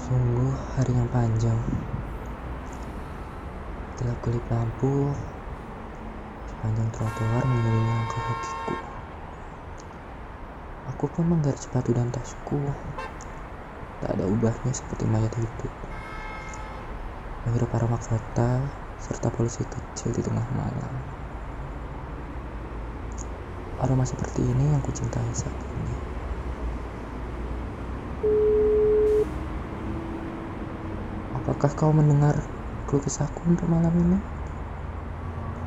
Sungguh hari yang panjang. Gelap kelip lampu, sepanjang trotoar mengelilingi langkah kakiku. Aku pun menggaris sepatu dan tasku. Tak ada ubahnya seperti mayat hidup. Menghirup aroma kota serta polusi kecil di tengah malam. Aroma seperti ini yang kucintai saat ini. Apakah kau mendengar keluh kesahku untuk malam ini?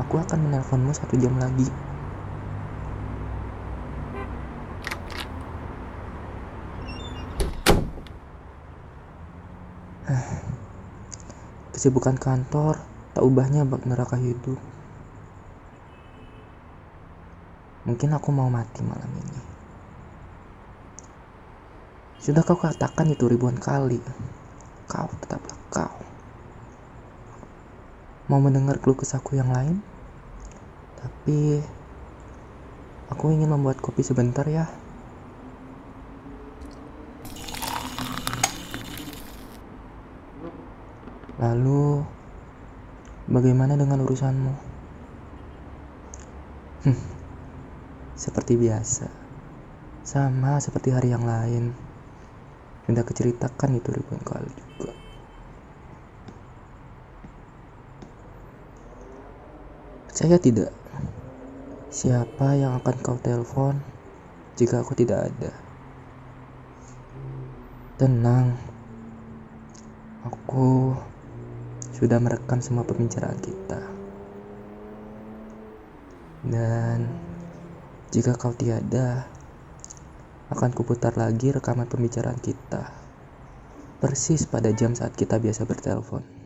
Aku akan menelponmu satu jam lagi. Kesibukan kantor tak ubahnya bak neraka hidup. Mungkin aku mau mati malam ini. Sudah kau katakan itu ribuan kali. Kau tetaplah kau. Mau mendengar keluh kesahku yang lain? Tapi aku ingin membuat kopi sebentar ya. Lalu bagaimana dengan urusanmu? Hmm, seperti biasa. Sama seperti hari yang lain. Sudah keceritakan itu ribuan kali juga. Percaya tidak? Siapa yang akan kau telepon jika aku tidak ada? Tenang. Aku sudah merekam semua pembicaraan kita. Dan jika kau tiada, akan kuputar lagi rekaman pembicaraan kita. Persis pada jam saat kita biasa bertelepon.